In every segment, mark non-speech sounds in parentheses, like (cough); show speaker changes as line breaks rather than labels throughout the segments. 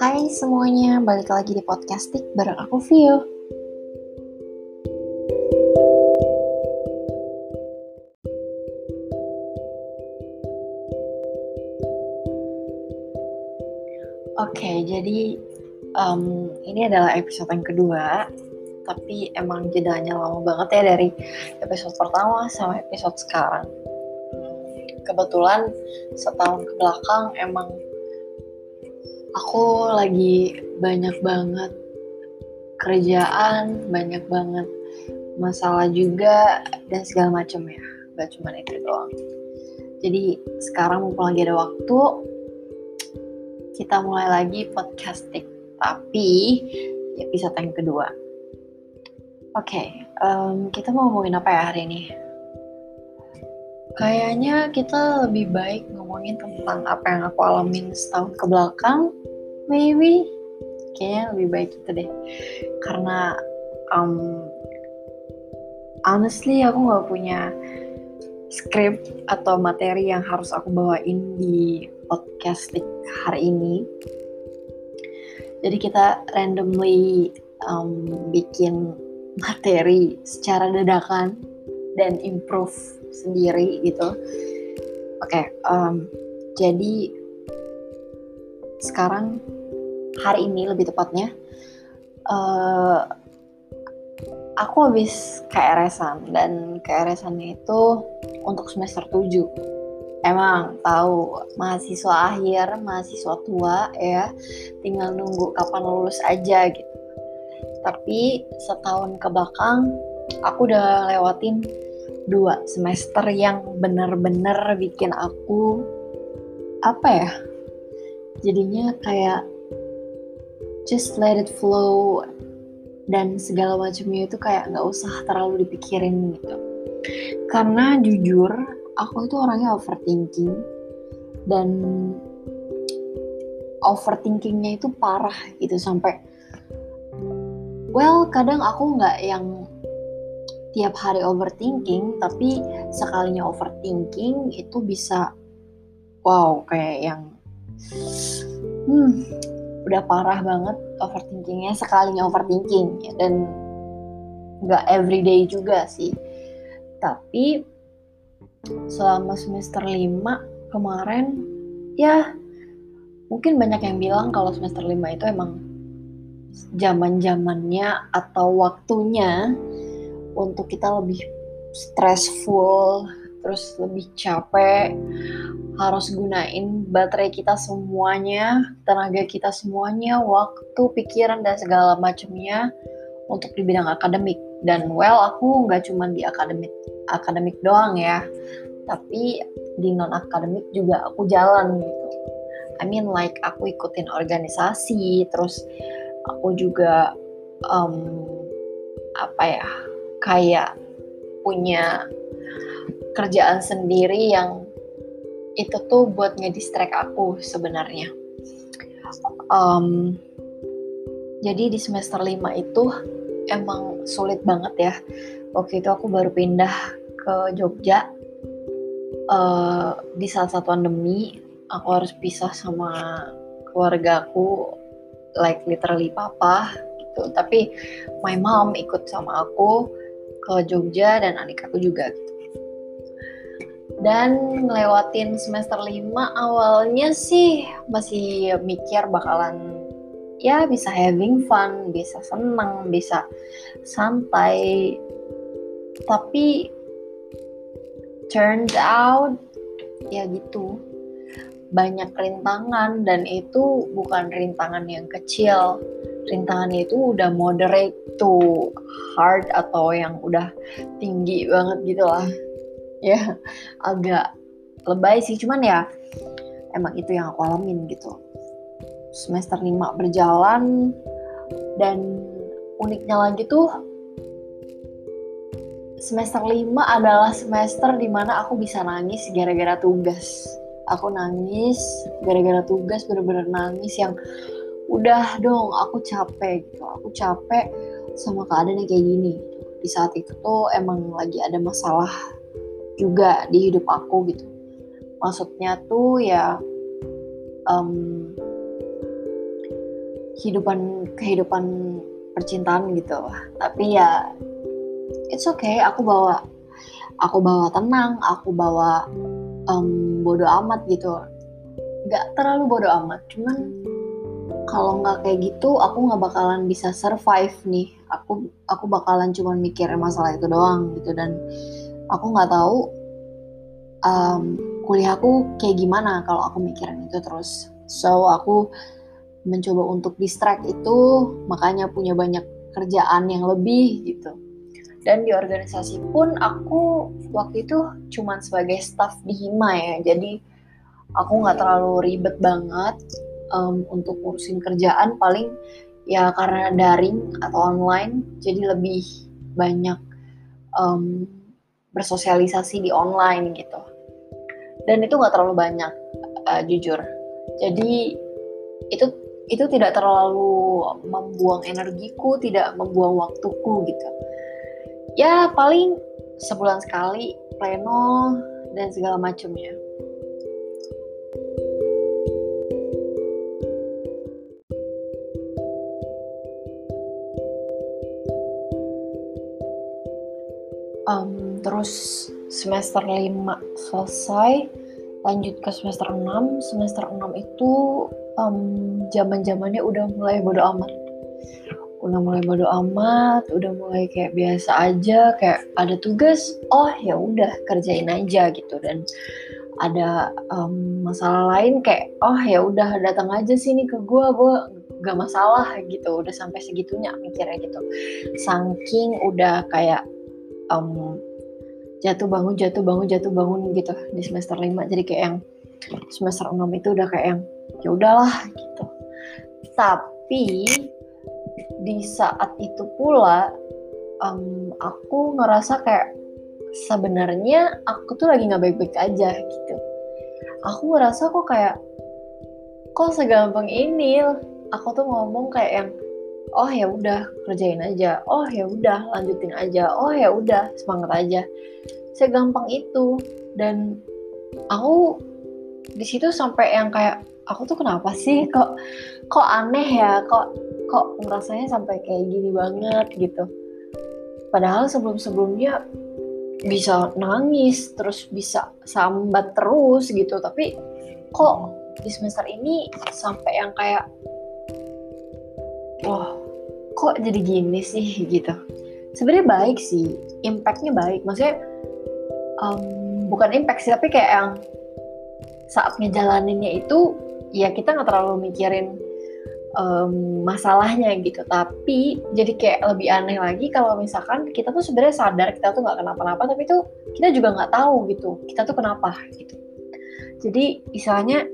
Hai semuanya, balik lagi di podcastik bareng aku Vio. Oke, jadi um, ini adalah episode yang kedua, tapi emang jedanya lama banget ya dari episode pertama sama episode sekarang kebetulan setahun ke belakang emang aku lagi banyak banget kerjaan, banyak banget masalah juga dan segala macam ya. Gak cuma itu doang. Jadi sekarang mumpung lagi ada waktu, kita mulai lagi podcasting. Tapi episode yang kedua. Oke, okay, um, kita mau ngomongin apa ya hari ini? Kayaknya kita lebih baik ngomongin tentang apa yang aku alamin setahun ke belakang, maybe. Kayaknya lebih baik itu deh. Karena um, honestly aku nggak punya script atau materi yang harus aku bawain di podcast hari ini. Jadi kita randomly um, bikin materi secara dadakan dan improve sendiri gitu. Oke, okay, um, jadi sekarang hari ini lebih tepatnya uh, aku habis KRS-an dan KRS-annya itu untuk semester 7 emang tahu mahasiswa akhir mahasiswa tua ya tinggal nunggu kapan lulus aja gitu tapi setahun ke belakang aku udah lewatin dua semester yang bener-bener bikin aku apa ya jadinya kayak just let it flow dan segala macamnya itu kayak nggak usah terlalu dipikirin gitu. Karena jujur aku itu orangnya overthinking dan overthinkingnya itu parah gitu sampai well kadang aku nggak yang tiap hari overthinking tapi sekalinya overthinking itu bisa wow kayak yang hmm udah parah banget overthinkingnya sekalinya overthinking ya, dan nggak everyday juga sih. Tapi selama semester 5 kemarin ya mungkin banyak yang bilang kalau semester 5 itu emang zaman zamannya atau waktunya untuk kita lebih stressful terus lebih capek harus gunain baterai kita semuanya tenaga kita semuanya waktu pikiran dan segala macamnya untuk di bidang akademik. Dan well aku nggak cuma di akademik akademik doang ya tapi di non akademik juga aku jalan gitu. I mean like aku ikutin organisasi terus aku juga um, apa ya kayak punya kerjaan sendiri yang itu tuh buat ngedistract aku sebenarnya. Um, jadi di semester 5 itu emang sulit banget ya. Waktu itu aku baru pindah ke Jogja uh, di saat satu pandemi. Aku harus pisah sama keluarga aku, like literally papa gitu. Tapi my mom ikut sama aku ke Jogja dan adik aku juga gitu. Dan ngelewatin semester 5 awalnya sih masih mikir bakalan ya bisa having fun, bisa seneng, bisa santai. Tapi turned out ya gitu banyak rintangan dan itu bukan rintangan yang kecil rintangannya itu udah moderate to hard atau yang udah tinggi banget gitu lah. Ya agak lebay sih cuman ya emang itu yang aku alamin gitu. Semester 5 berjalan dan uniknya lagi tuh semester 5 adalah semester di mana aku bisa nangis gara-gara tugas. Aku nangis gara-gara tugas bener-bener nangis yang udah dong aku capek gitu. Aku capek sama keadaan yang kayak gini. Di saat itu tuh emang lagi ada masalah juga di hidup aku gitu. Maksudnya tuh ya um, kehidupan kehidupan percintaan gitu. Tapi ya it's okay aku bawa aku bawa tenang aku bawa um, bodoh amat gitu. Nggak terlalu bodoh amat cuman kalau nggak kayak gitu aku nggak bakalan bisa survive nih. Aku aku bakalan cuma mikirin masalah itu doang gitu. Dan aku nggak tahu um, kuliahku kayak gimana kalau aku mikirin itu terus. So aku mencoba untuk distract itu makanya punya banyak kerjaan yang lebih gitu. Dan di organisasi pun aku waktu itu cuma sebagai staff di Hima ya. Jadi aku nggak terlalu ribet banget um, untuk ngurusin kerjaan paling ya karena daring atau online jadi lebih banyak um, bersosialisasi di online gitu. Dan itu nggak terlalu banyak uh, jujur. Jadi itu itu tidak terlalu membuang energiku tidak membuang waktuku gitu. Ya paling sebulan sekali pleno dan segala macamnya um, terus semester 5 selesai lanjut ke semester 6 semester 6 itu zaman zamannya udah mulai bodo amat. Udah mulai bodo amat, udah mulai kayak biasa aja, kayak ada tugas, oh ya udah kerjain aja gitu. Dan ada um, masalah lain kayak oh ya udah datang aja sini ke gue, gue gak masalah gitu, udah sampai segitunya mikirnya gitu, saking udah kayak um, jatuh bangun jatuh bangun jatuh bangun gitu di semester 5 jadi kayak yang semester 6 itu udah kayak yang ya udahlah gitu. Tapi di saat itu pula um, aku ngerasa kayak sebenarnya aku tuh lagi nggak baik-baik aja gitu. Aku ngerasa kok kayak kok segampang ini? Aku tuh ngomong kayak yang oh ya udah kerjain aja. Oh ya udah lanjutin aja. Oh ya udah semangat aja. Segampang itu. Dan aku di situ sampai yang kayak aku tuh kenapa sih? Kok kok aneh ya? Kok kok ngerasanya sampai kayak gini banget gitu. Padahal sebelum-sebelumnya bisa nangis terus bisa sambat terus gitu. Tapi kok di semester ini sampai yang kayak wah kok jadi gini sih gitu? Sebenarnya baik sih impactnya baik. Maksudnya um, bukan impact sih tapi kayak yang saat ngejalaninnya itu ya kita nggak terlalu mikirin um, masalahnya gitu. Tapi jadi kayak lebih aneh lagi kalau misalkan kita tuh sebenarnya sadar kita tuh nggak kenapa-napa tapi tuh kita juga nggak tahu gitu. Kita tuh kenapa gitu. Jadi istilahnya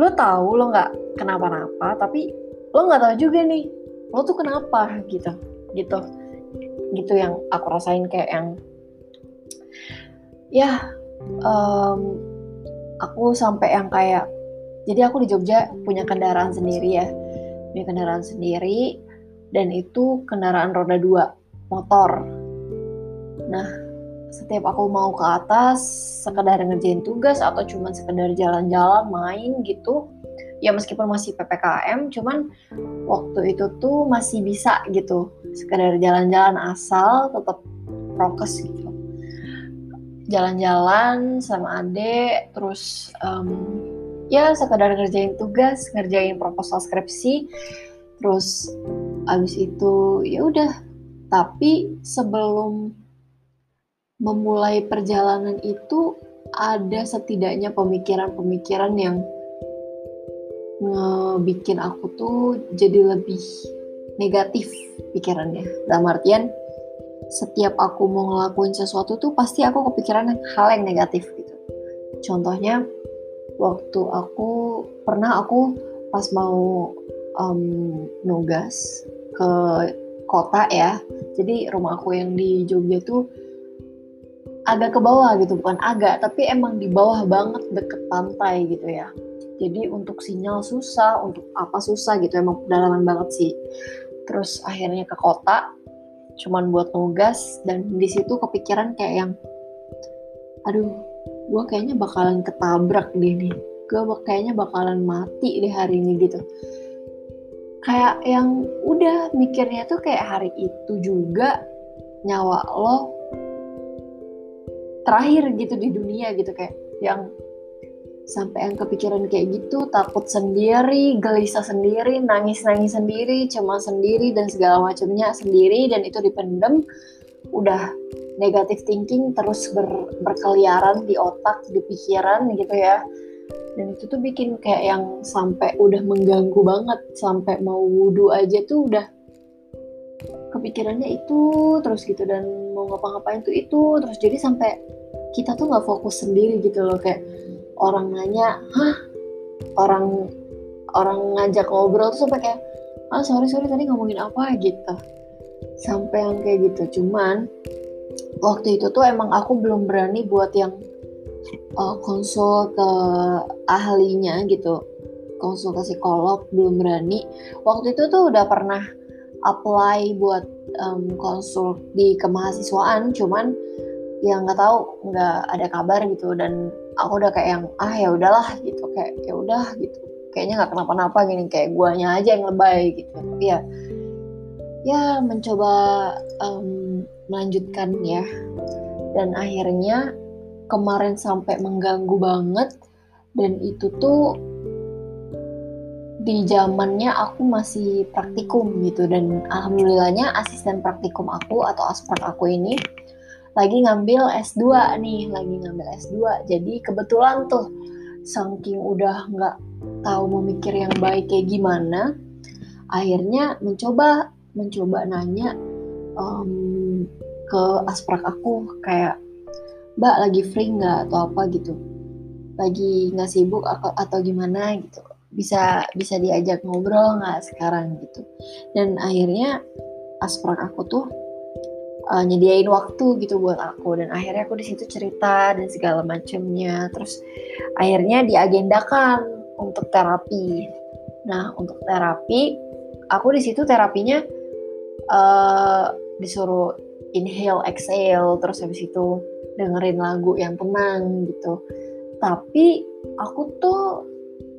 lo tahu lo nggak kenapa-napa tapi lo nggak tahu juga nih lo tuh kenapa gitu gitu gitu yang aku rasain kayak yang ya um, aku sampai yang kayak jadi aku di Jogja punya kendaraan sendiri ya punya kendaraan sendiri dan itu kendaraan roda dua motor. Nah setiap aku mau ke atas sekedar ngerjain tugas atau cuma sekedar jalan-jalan main gitu ya meskipun masih PPKM cuman waktu itu tuh masih bisa gitu. Sekedar jalan-jalan asal tetap prokes gitu. Jalan-jalan sama adek terus um, ya sekedar ngerjain tugas ngerjain proposal skripsi. Terus abis itu ya udah. Tapi sebelum memulai perjalanan itu ada setidaknya pemikiran-pemikiran yang ngebikin aku tuh jadi lebih negatif pikirannya. Dalam artian setiap aku mau ngelakuin sesuatu tuh pasti aku kepikiran hal yang negatif gitu. Contohnya waktu aku pernah aku pas mau um, nugas ke kota ya. Jadi rumah aku yang di Jogja tuh agak ke bawah gitu. Bukan agak tapi emang di bawah banget deket pantai gitu ya jadi untuk sinyal susah untuk apa susah gitu emang pedalaman banget sih. Terus akhirnya ke kota cuman buat nugas dan di situ kepikiran kayak yang aduh gue kayaknya bakalan ketabrak deh nih. Gue kayaknya bakalan mati deh hari ini gitu. Kayak yang udah mikirnya tuh kayak hari itu juga nyawa lo terakhir gitu di dunia gitu kayak yang sampai yang kepikiran kayak gitu takut sendiri gelisah sendiri nangis nangis sendiri cemas sendiri dan segala macamnya sendiri dan itu dipendem udah negatif thinking terus ber, berkeliaran di otak di pikiran gitu ya. Dan itu tuh bikin kayak yang sampai udah mengganggu banget sampai mau wudhu aja tuh udah kepikirannya itu terus gitu dan mau ngapa-ngapain tuh itu terus jadi sampai kita tuh nggak fokus sendiri gitu loh kayak orang nanya hah? Orang orang ngajak ngobrol tuh sampai kayak ah sorry sorry tadi ngomongin apa? Gitu. Sampai yang kayak gitu. Cuman waktu itu tuh emang aku belum berani buat yang uh, konsul ke ahlinya gitu. Konsul ke psikolog belum berani. Waktu itu tuh udah pernah apply buat um, konsul di kemahasiswaan. Cuman yang nggak tahu nggak ada kabar gitu. Dan aku udah kayak yang ah ya udahlah gitu. Kayak ya udah gitu. Kayaknya nggak kenapa-napa gini kayak guanya aja yang lebay gitu. Tapi ya ya mencoba um, melanjutkan ya dan akhirnya kemarin sampai mengganggu banget dan itu tuh di zamannya aku masih praktikum gitu. Dan alhamdulillahnya asisten praktikum aku atau aspek aku ini lagi ngambil S2 nih, lagi ngambil S2. Jadi kebetulan tuh saking udah nggak tahu memikir yang baik kayak gimana, akhirnya mencoba mencoba nanya um, ke asprak aku kayak mbak lagi free nggak? Atau apa gitu. Lagi nggak sibuk atau, atau gimana? Gitu. Bisa bisa diajak ngobrol nggak sekarang? Gitu. Dan akhirnya asprak aku tuh uh, nyediain waktu gitu buat aku. Dan akhirnya aku di situ cerita dan segala macamnya. Terus akhirnya diagendakan untuk terapi. Nah untuk terapi aku di situ terapinya uh, disuruh inhale exhale terus habis itu dengerin lagu yang tenang gitu. Tapi aku tuh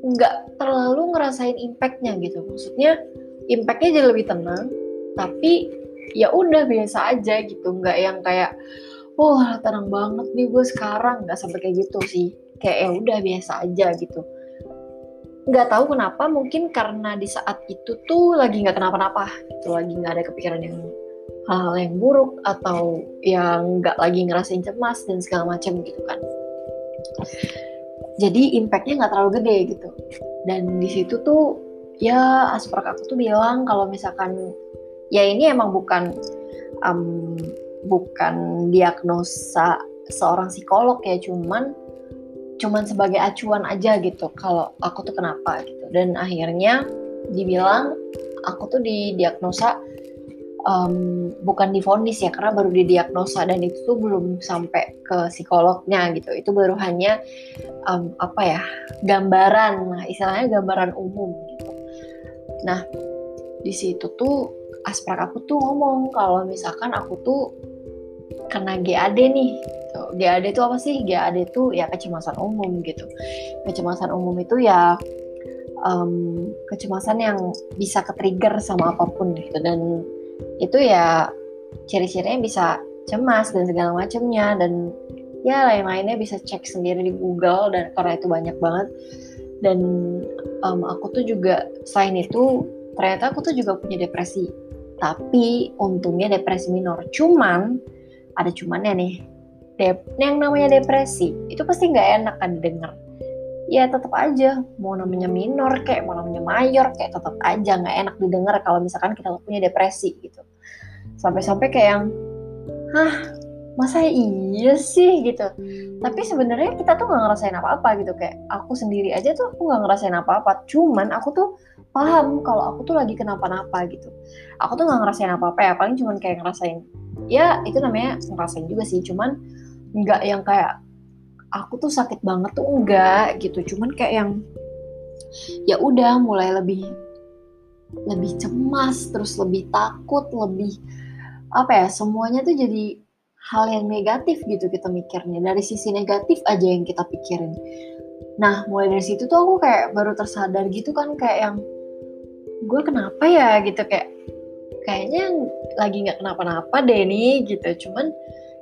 nggak terlalu ngerasain impactnya gitu. Maksudnya impactnya jadi lebih tenang tapi ya udah biasa aja gitu. Nggak yang kayak wah tenang banget nih gue sekarang. Nggak sampai kayak gitu sih. Kayak ya udah biasa aja gitu. Nggak tahu kenapa mungkin karena di saat itu tuh lagi nggak kenapa-napa gitu. Lagi nggak ada kepikiran yang hal-hal yang buruk atau yang nggak lagi ngerasain cemas dan segala macam gitu kan. Jadi impactnya nggak terlalu gede gitu. Dan di situ tuh ya aspek aku tuh bilang kalau misalkan ya ini emang bukan um, bukan diagnosa seorang psikolog ya cuman cuman sebagai acuan aja gitu kalau aku tuh kenapa gitu. Dan akhirnya dibilang aku tuh didiagnosa um, bukan difonis ya karena baru didiagnosa dan itu tuh belum sampai ke psikolognya gitu. Itu baru hanya um, apa ya gambaran nah istilahnya gambaran umum gitu. Nah di situ tuh aspek aku tuh ngomong kalau misalkan aku tuh kena GAD nih gitu. GAD itu apa sih? GAD itu ya kecemasan umum gitu. Kecemasan umum itu ya um, kecemasan yang bisa ke-trigger sama apa pun gitu. Dan itu ya ciri-cirinya bisa cemas dan segala macamnya. Dan ya lain-lainnya bisa cek sendiri di Google dan karena itu banyak banget. Dan um, aku tuh juga selain itu ternyata aku tuh juga punya depresi tapi untungnya depresi minor. Cuman ada cumannya nih. Dep yang namanya depresi itu pasti nggak enak kan didengar. Ya tetap aja mau namanya minor kayak mau namanya mayor kayak tetap aja nggak enak didengar kalau misalkan kita punya depresi gitu. Sampai-sampai kayak yang hah masa iya sih? Gitu. Tapi sebenarnya kita tuh nggak ngerasain apa-apa gitu. Kayak aku sendiri aja tuh aku nggak ngerasain apa-apa. Cuman aku tuh paham kalau aku tuh lagi kenapa-napa gitu. Aku tuh nggak ngerasain apa-apa ya paling cuman kayak ngerasain ya itu namanya ngerasain juga sih cuman nggak yang kayak aku tuh sakit banget tuh enggak gitu. Cuman kayak yang ya udah mulai lebih lebih cemas terus lebih takut lebih apa ya semuanya tuh jadi hal yang negatif gitu kita mikirnya. Dari sisi negatif aja yang kita pikirin. Nah mulai dari situ tuh aku kayak baru tersadar gitu kan kayak yang gue kenapa ya? Gitu kayak kayaknya lagi nggak kenapa-napa deh nih gitu. Cuman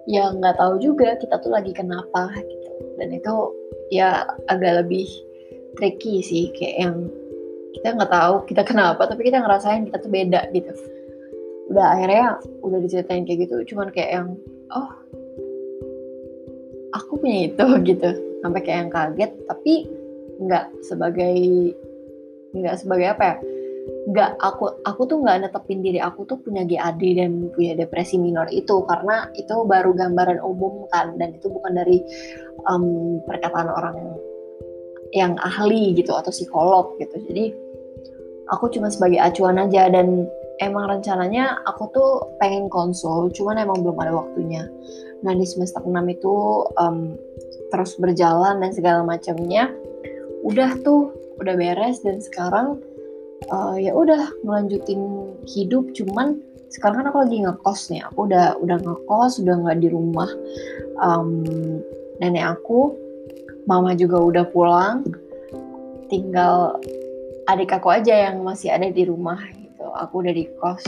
ya nggak tahu juga kita tuh lagi kenapa gitu. Dan itu ya agak lebih tricky sih kayak yang kita nggak tahu kita kenapa tapi kita ngerasain kita tuh beda gitu. Udah akhirnya udah diceritain kayak gitu cuman kayak yang oh aku punya itu (laughs) gitu. Sampai kayak yang kaget tapi nggak sebagai nggak sebagai apa ya nggak aku aku tuh nggak netepin diri aku tuh punya GAD dan punya depresi minor itu. Karena itu baru gambaran umum kan. Dan itu bukan dari um, perkataan orang yang ahli gitu atau psikolog gitu. Jadi aku cuma sebagai acuan aja. Dan emang rencananya aku tuh pengen konsul cuman emang belum ada waktunya. Nah di semester 6 itu um, terus berjalan dan segala macamnya udah tuh udah beres. Dan sekarang uh, ya udah melanjutin hidup cuman sekarang kan aku lagi ngekos nih. Aku udah udah ngekos udah nggak di rumah. Um, nenek aku mama juga udah pulang. Tinggal adik aku aja yang masih ada di rumah gitu. Aku udah di kos.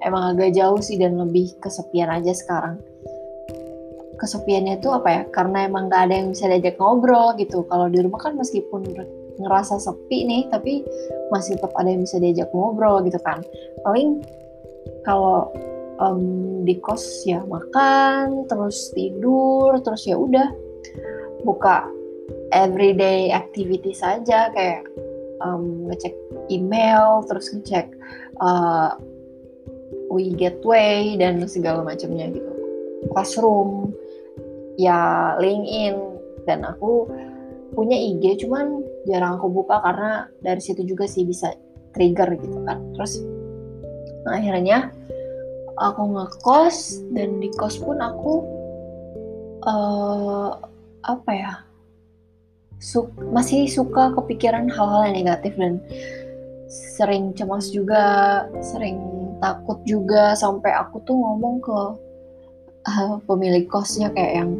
Emang agak jauh sih dan lebih kesepian aja sekarang. Kesepiannya itu apa ya? Karena emang gak ada yang bisa diajak ngobrol gitu. Kalau di rumah kan meskipun ngerasa sepi nih tapi masih tetap ada yang bisa diajak ngobrol gitu kan. Paling kalau um, di kos ya makan terus tidur terus ya udah buka everyday activity saja kayak um, ngecek email terus ngecek uh, we gateway dan segala macamnya gitu. Classroom ya LinkedIn dan aku punya IG cuman jarang aku buka karena dari situ juga sih bisa trigger gitu kan. Terus akhirnya aku ngekos dan di kos pun aku uh, apa ya su masih suka kepikiran hal-hal yang negatif dan sering cemas juga sering takut juga sampai aku tuh ngomong ke uh, pemilik kosnya kayak yang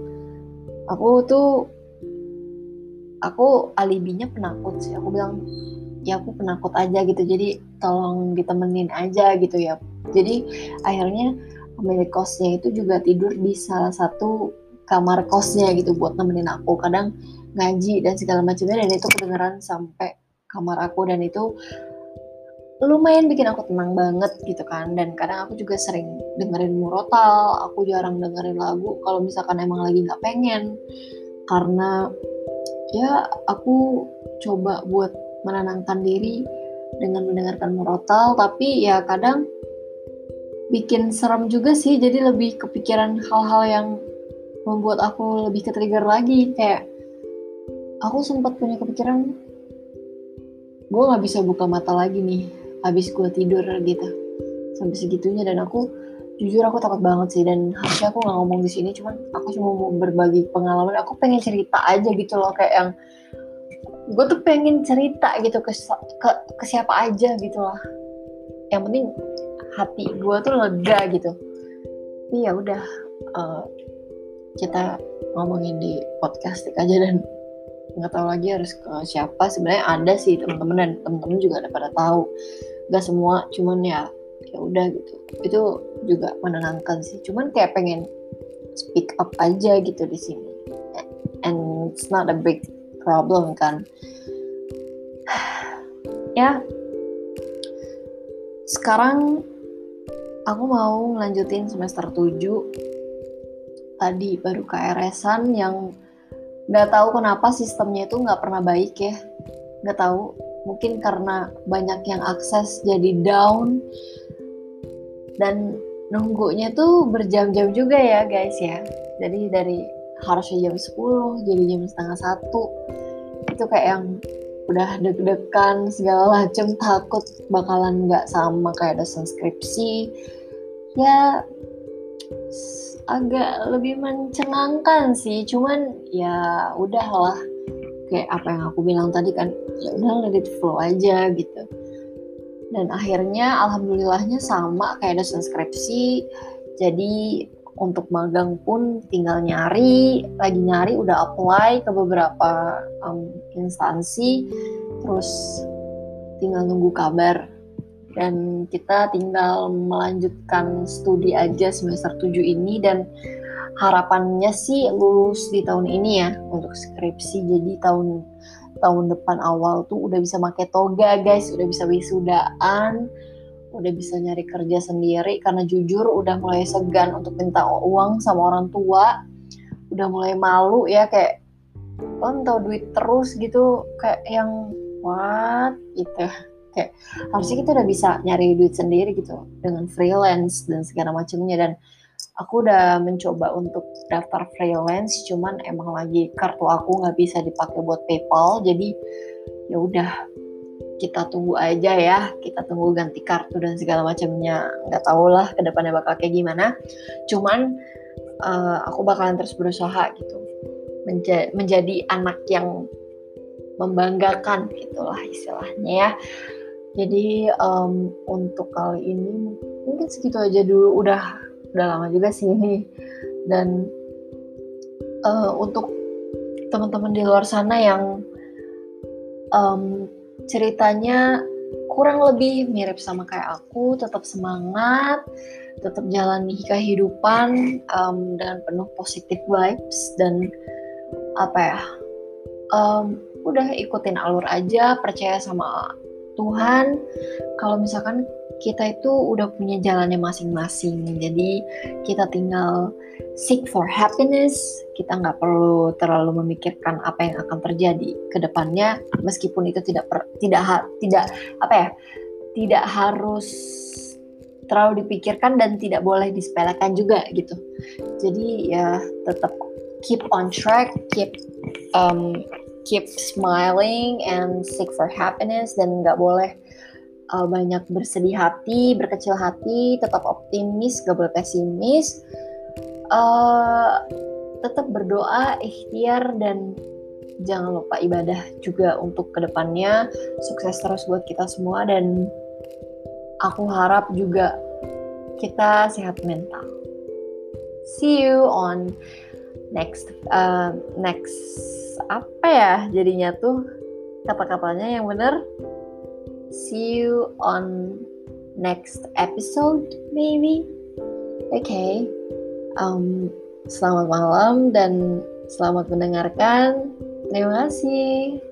aku tuh aku alibinya penakut sih. Aku bilang ya aku penakut aja gitu. Jadi tolong ditemenin aja gitu ya. Jadi akhirnya pemilik kosnya itu juga tidur di salah satu kamar kosnya gitu buat nemenin aku. Kadang ngaji dan segala macamnya dan itu kedengeran sampai kamar aku dan itu lumayan bikin aku tenang banget gitu kan. Dan kadang aku juga sering dengerin murotal aku jarang dengerin lagu kalau misalkan emang lagi nggak pengen. Karena ya aku coba buat menenangkan diri dengan mendengarkan murotal tapi ya kadang bikin serem juga sih. Jadi lebih kepikiran hal-hal yang membuat aku lebih ke trigger lagi. Kayak aku sempat punya kepikiran gue nggak bisa buka mata lagi nih habis gue tidur gitu. Sampai segitunya dan aku jujur aku takut banget sih dan harusnya aku nggak ngomong di sini cuman aku cuma mau berbagi pengalaman. Aku pengen cerita aja gitu loh kayak yang gue tuh pengen cerita gitu ke, ke ke siapa aja gitu loh. Yang penting hati gue tuh lega gitu. Tapi ya udah uh, kita ngomongin di podcast aja dan nggak tahu lagi harus ke siapa. Sebenarnya ada sih teman-teman dan teman-teman juga ada pada tahu. Nggak semua cuman ya ya udah gitu. Itu juga menenangkan sih. Cuman kayak pengen speak up aja gitu di sini. And it's not a big problem kan. (sighs) Ya. Sekarang aku mau ngelanjutin semester 7 tadi baru KRS-an yang nggak tahu kenapa sistemnya itu nggak pernah baik ya. Nggak tahu. Mungkin karena banyak yang akses jadi down dan nunggunya tuh berjam-jam juga ya guys ya. Jadi dari harusnya jam 10 jadi jam setengah satu. Itu kayak yang udah deg-degan segala macem takut bakalan nggak sama kayak dosen skripsi. Ya agak lebih mencengangkan sih cuman ya udahlah. Kayak apa yang aku bilang tadi kan ya udah let it flow aja gitu dan akhirnya alhamdulillahnya sama kayak dosen skripsi. Jadi untuk magang pun tinggal nyari lagi nyari udah apply ke beberapa um, instansi. Terus tinggal nunggu kabar. Dan kita tinggal melanjutkan studi aja semester 7 ini. Dan harapannya sih lulus di tahun ini ya untuk skripsi. Jadi tahun tahun depan awal tuh udah bisa pakai toga guys. Udah bisa wisudaan udah bisa nyari kerja sendiri. Karena jujur udah mulai segan untuk minta uang sama orang tua. Udah mulai malu ya kayak lo minta duit terus? gitu. Kayak yang what? Gitu. Kayak harusnya kita udah bisa nyari duit sendiri gitu. Dengan freelance dan segala macamnya. Dan aku udah mencoba untuk daftar freelance cuman emang lagi kartu aku nggak bisa dipakai buat PayPal jadi ya udah kita tunggu aja ya kita tunggu ganti kartu dan segala macamnya. Nggak tahu lah ke depannya bakal kayak gimana. Cuman uh, aku bakalan terus berusaha gitu Menja menjadi anak yang membanggakan gitulah istilahnya ya. Jadi um, untuk kali ini mungkin segitu aja dulu. Udah udah lama juga sih. Dan uh, untuk teman-teman di luar sana yang um, ceritanya kurang lebih mirip sama kayak aku tetap semangat tetap jalani kehidupan um, dengan penuh positif vibes dan apa ya um, udah ikutin alur aja percaya sama Tuhan kalau misalkan kita itu udah punya jalannya masing-masing jadi kita tinggal seek for happiness kita nggak perlu terlalu memikirkan apa yang akan terjadi ke depannya meskipun itu tidak per, tidak ha, tidak apa ya tidak harus terlalu dipikirkan dan tidak boleh disepelekan juga gitu. Jadi ya tetap keep on track keep um, keep smiling and seek for happiness dan nggak boleh uh, banyak bersedih hati, berkecil hati, tetap optimis, gak boleh pesimis, uh, tetap berdoa, ikhtiar dan jangan lupa ibadah juga untuk ke depannya sukses terus buat kita semua dan aku harap juga kita sehat mental. See you on next uh, next apa ya jadinya tuh? Kata-katanya yang bener. See you on next episode maybe. Oke okay. um, selamat malam dan selamat mendengarkan. Terima kasih